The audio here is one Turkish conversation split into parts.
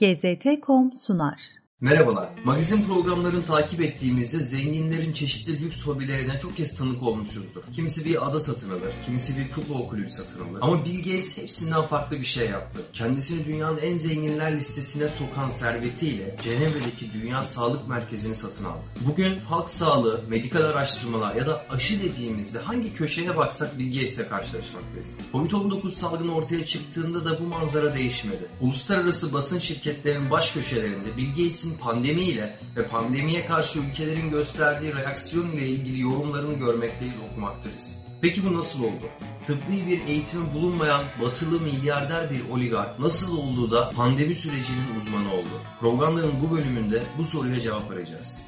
GZT.com sunar. Merhabalar. Magazin programlarını takip ettiğimizde zenginlerin çeşitli lüks hobilerine çok kez tanık olmuşuzdur. Kimisi bir ada satın alır, kimisi bir futbol kulübü satın alır. Ama Bill Gates hepsinden farklı bir şey yaptı. Kendisini dünyanın en zenginler listesine sokan servetiyle Cenevre'deki Dünya Sağlık Merkezi'ni satın aldı. Bugün halk sağlığı, medikal araştırmalar ya da aşı dediğimizde hangi köşeye baksak Bill Gates'le karşılaşmaktayız. Covid-19 salgını ortaya çıktığında da bu manzara değişmedi. Uluslararası basın şirketlerinin baş köşelerinde Bill Gates'in pandemiyle ve pandemiye karşı ülkelerin gösterdiği reaksiyon ile ilgili yorumlarını görmekteyiz, okumaktayız. Peki bu nasıl oldu? Tıbbi bir eğitimi bulunmayan batılı milyarder bir oligark nasıl olduğu da pandemi sürecinin uzmanı oldu. Programların bu bölümünde bu soruya cevap arayacağız.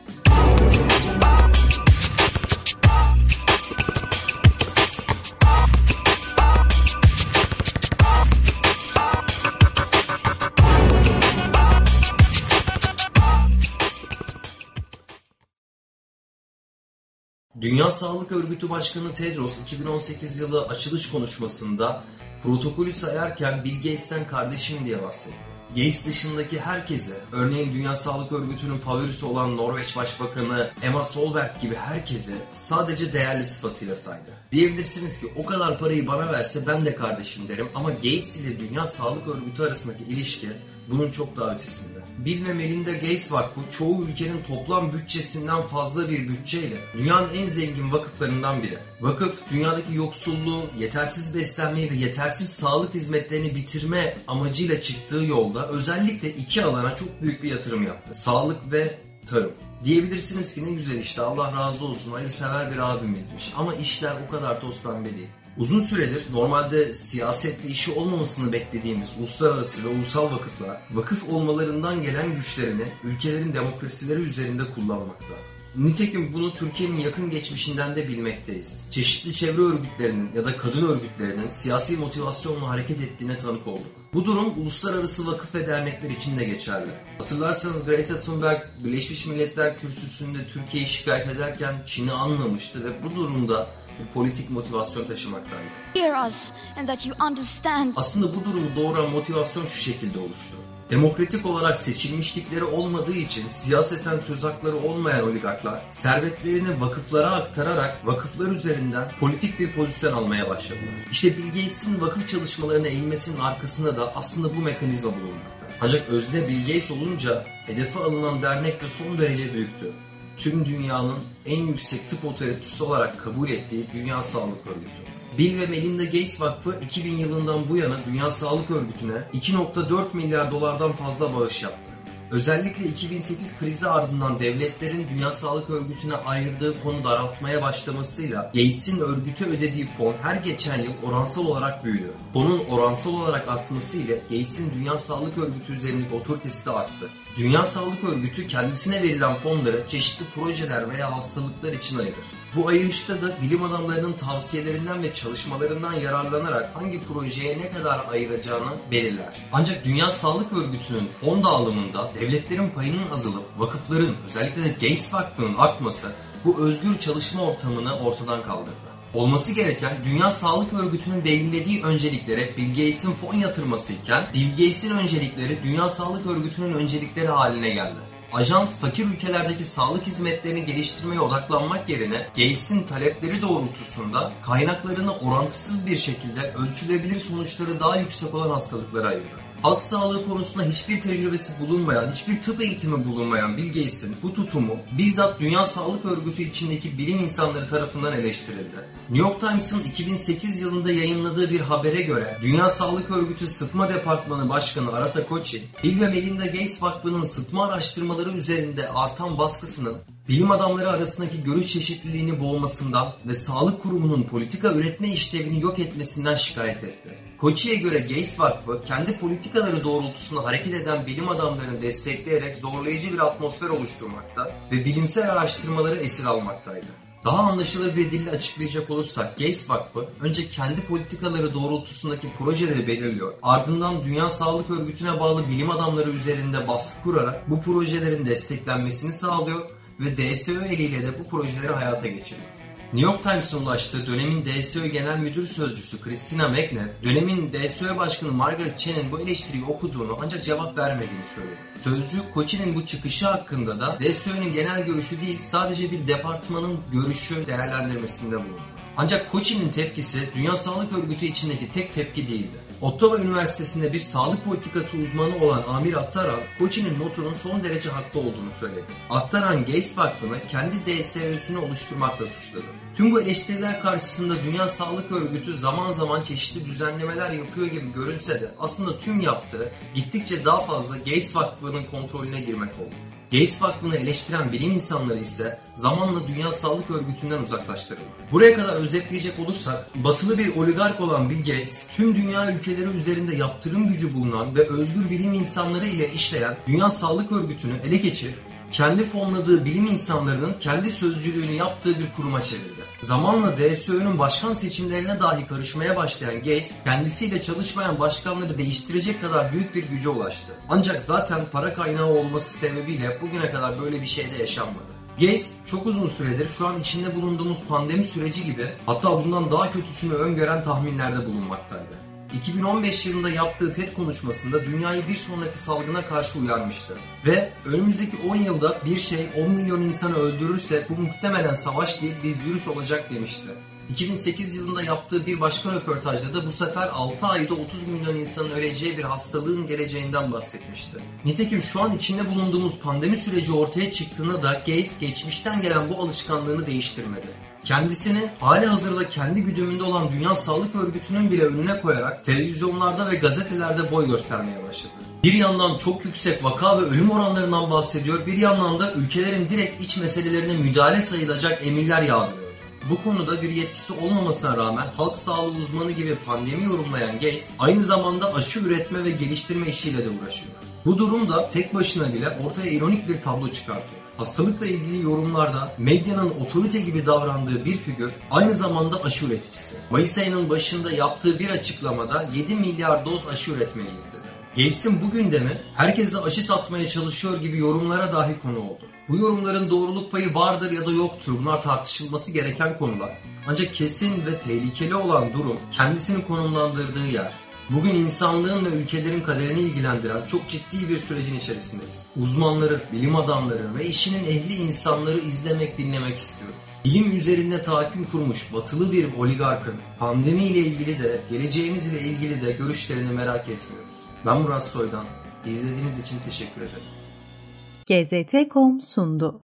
Dünya Sağlık Örgütü Başkanı Tedros 2018 yılı açılış konuşmasında protokolü sayarken Bill Gates'ten kardeşim diye bahsetti. Gates dışındaki herkese, örneğin Dünya Sağlık Örgütü'nün favorisi olan Norveç Başbakanı Emma Solberg gibi herkese sadece değerli sıfatıyla saydı. Diyebilirsiniz ki o kadar parayı bana verse ben de kardeşim derim ama Gates ile Dünya Sağlık Örgütü arasındaki ilişki bunun çok daha ötesinde. Bill ve Melinda Gates Vakfı çoğu ülkenin toplam bütçesinden fazla bir bütçeyle dünyanın en zengin vakıflarından biri. Vakıf dünyadaki yoksulluğu, yetersiz beslenmeyi ve yetersiz sağlık hizmetlerini bitirme amacıyla çıktığı yolda özellikle iki alana çok büyük bir yatırım yaptı. Sağlık ve tarım. Diyebilirsiniz ki ne güzel işte Allah razı olsun hayırsever bir abimizmiş ama işler o kadar toz pembe değil. Uzun süredir normalde siyasetle işi olmamasını beklediğimiz uluslararası ve ulusal vakıflar, vakıf olmalarından gelen güçlerini ülkelerin demokrasileri üzerinde kullanmakta. Nitekim bunu Türkiye'nin yakın geçmişinden de bilmekteyiz. Çeşitli çevre örgütlerinin ya da kadın örgütlerinin siyasi motivasyonla hareket ettiğine tanık olduk. Bu durum uluslararası vakıf ve dernekler için de geçerli. Hatırlarsanız Greta Thunberg Birleşmiş Milletler Kürsüsü'nde Türkiye'yi şikayet ederken Çin'i anlamıştı ve bu durumda politik motivasyon taşımaktaydı. Hear us and that you understand. Aslında bu durumu doğuran motivasyon şu şekilde oluştu. Demokratik olarak seçilmişlikleri olmadığı için siyaseten söz hakları olmayan oligarklar servetlerini vakıflara aktararak vakıflar üzerinden politik bir pozisyon almaya başladılar. İşte Bill Gates'in vakıf çalışmalarına eğilmesinin arkasında da aslında bu mekanizma bulunmakta. Ancak özne Bill Gates olunca hedefe alınan dernek de son derece büyüktü. Tüm dünyanın en yüksek tıp otoritesi olarak kabul ettiği Dünya Sağlık Örgütü. Bill ve Melinda Gates Vakfı 2000 yılından bu yana Dünya Sağlık Örgütü'ne 2.4 milyar dolardan fazla bağış yaptı. Özellikle 2008 krizi ardından devletlerin Dünya Sağlık Örgütü'ne ayırdığı fonu daraltmaya başlamasıyla Gates'in örgüte ödediği fon her geçen yıl oransal olarak büyüdü. Fonun oransal olarak artması ile Gates'in Dünya Sağlık Örgütü üzerindeki otoritesi de arttı. Dünya Sağlık Örgütü kendisine verilen fonları çeşitli projeler veya hastalıklar için ayırır. Bu ayırışta da bilim adamlarının tavsiyelerinden ve çalışmalarından yararlanarak hangi projeye ne kadar ayıracağını belirler. Ancak Dünya Sağlık Örgütü'nün fon dağılımında devletlerin payının azalıp vakıfların özellikle de Gates Vakfı'nın artması bu özgür çalışma ortamını ortadan kaldırdı. Olması gereken Dünya Sağlık Örgütü'nün belirlediği önceliklere Bill Gates'in fon yatırması iken Bill Gates'in öncelikleri Dünya Sağlık Örgütü'nün öncelikleri haline geldi. Ajans fakir ülkelerdeki sağlık hizmetlerini geliştirmeye odaklanmak yerine Gates'in talepleri doğrultusunda kaynaklarını orantısız bir şekilde ölçülebilir sonuçları daha yüksek olan hastalıklara ayırdı. Halk sağlığı konusunda hiçbir tecrübesi bulunmayan, hiçbir tıp eğitimi bulunmayan Bill Gates'in bu tutumu bizzat Dünya Sağlık Örgütü içindeki bilim insanları tarafından eleştirildi. New York Times'ın 2008 yılında yayınladığı bir habere göre Dünya Sağlık Örgütü Sıtma Departmanı Başkanı Arata Kochi, Bill ve Melinda Gates Vakfı'nın sıtma araştırmaları üzerinde artan baskısının bilim adamları arasındaki görüş çeşitliliğini boğmasından ve sağlık kurumunun politika üretme işlevini yok etmesinden şikayet etti. Koçi'ye göre Gates Vakfı kendi politikaları doğrultusunda hareket eden bilim adamlarını destekleyerek zorlayıcı bir atmosfer oluşturmakta ve bilimsel araştırmaları esir almaktaydı. Daha anlaşılır bir dille açıklayacak olursak Gates Vakfı önce kendi politikaları doğrultusundaki projeleri belirliyor. Ardından Dünya Sağlık Örgütü'ne bağlı bilim adamları üzerinde baskı kurarak bu projelerin desteklenmesini sağlıyor ve DSÖ eliyle de bu projeleri hayata geçiriyor. New York Times'ın ulaştığı dönemin DSO Genel Müdür Sözcüsü Christina McNabb, dönemin DSO Başkanı Margaret Chen'in bu eleştiriyi okuduğunu ancak cevap vermediğini söyledi. Sözcü Koçi'nin bu çıkışı hakkında da DSO'nun genel görüşü değil sadece bir departmanın görüşü değerlendirmesinde bulundu. Ancak Koçi'nin tepkisi Dünya Sağlık Örgütü içindeki tek tepki değildi. Ottawa Üniversitesi'nde bir sağlık politikası uzmanı olan Amir Attaran, Koçi'nin notunun son derece haklı olduğunu söyledi. Attaran Gates Vakfı'nı kendi DSÖ'sünü oluşturmakla suçladı. Tüm bu eleştiriler karşısında Dünya Sağlık Örgütü zaman zaman çeşitli düzenlemeler yapıyor gibi görünse de aslında tüm yaptığı gittikçe daha fazla Gates Vakfı'nın kontrolüne girmek oldu. Gates Vakfı'nı eleştiren bilim insanları ise zamanla Dünya Sağlık Örgütü'nden uzaklaştırıldı. Buraya kadar özetleyecek olursak, batılı bir oligark olan Bill Gates, tüm dünya ülkeleri üzerinde yaptırım gücü bulunan ve özgür bilim insanları ile işleyen Dünya Sağlık Örgütü'nü ele geçirip kendi fonladığı bilim insanlarının kendi sözcülüğünü yaptığı bir kuruma çevirdi. Zamanla DSÖ'nün başkan seçimlerine dahi karışmaya başlayan Gates, kendisiyle çalışmayan başkanları değiştirecek kadar büyük bir güce ulaştı. Ancak zaten para kaynağı olması sebebiyle bugüne kadar böyle bir şey de yaşanmadı. Gates çok uzun süredir şu an içinde bulunduğumuz pandemi süreci gibi hatta bundan daha kötüsünü öngören tahminlerde bulunmaktaydı. 2015 yılında yaptığı TED konuşmasında dünyayı bir sonraki salgına karşı uyarmıştı. Ve önümüzdeki 10 yılda bir şey 10 milyon insanı öldürürse bu muhtemelen savaş değil bir virüs olacak demişti. 2008 yılında yaptığı bir başka röportajda da bu sefer 6 ayda 30 milyon insanın öleceği bir hastalığın geleceğinden bahsetmişti. Nitekim şu an içinde bulunduğumuz pandemi süreci ortaya çıktığında da Gates geçmişten gelen bu alışkanlığını değiştirmedi. Kendisini hali hazırda kendi güdümünde olan Dünya Sağlık Örgütü'nün bile önüne koyarak televizyonlarda ve gazetelerde boy göstermeye başladı. Bir yandan çok yüksek vaka ve ölüm oranlarından bahsediyor, bir yandan da ülkelerin direkt iç meselelerine müdahale sayılacak emirler yağdırıyor. Bu konuda bir yetkisi olmamasına rağmen halk sağlığı uzmanı gibi pandemi yorumlayan Gates aynı zamanda aşı üretme ve geliştirme işiyle de uğraşıyor. Bu durum da tek başına bile ortaya ironik bir tablo çıkartıyor. Hastalıkla ilgili yorumlarda medyanın otorite gibi davrandığı bir figür aynı zamanda aşı üreticisi. Mayıs ayının başında yaptığı bir açıklamada 7 milyar doz aşı üretmeliyiz dedi. Gates'in bu gündemi herkese aşı satmaya çalışıyor gibi yorumlara dahi konu oldu. Bu yorumların doğruluk payı vardır ya da yoktur. Bunlar tartışılması gereken konular. Ancak kesin ve tehlikeli olan durum kendisini konumlandırdığı yer. Bugün insanlığın ve ülkelerin kaderini ilgilendiren çok ciddi bir sürecin içerisindeyiz. Uzmanları, bilim adamları ve işinin ehli insanları izlemek, dinlemek istiyoruz. Bilim üzerinde tahakküm kurmuş batılı bir oligarkın pandemi ile ilgili de geleceğimiz ile ilgili de görüşlerini merak etmiyoruz. Ben Murat Soydan. İzlediğiniz için teşekkür ederim. GZT.com sundu.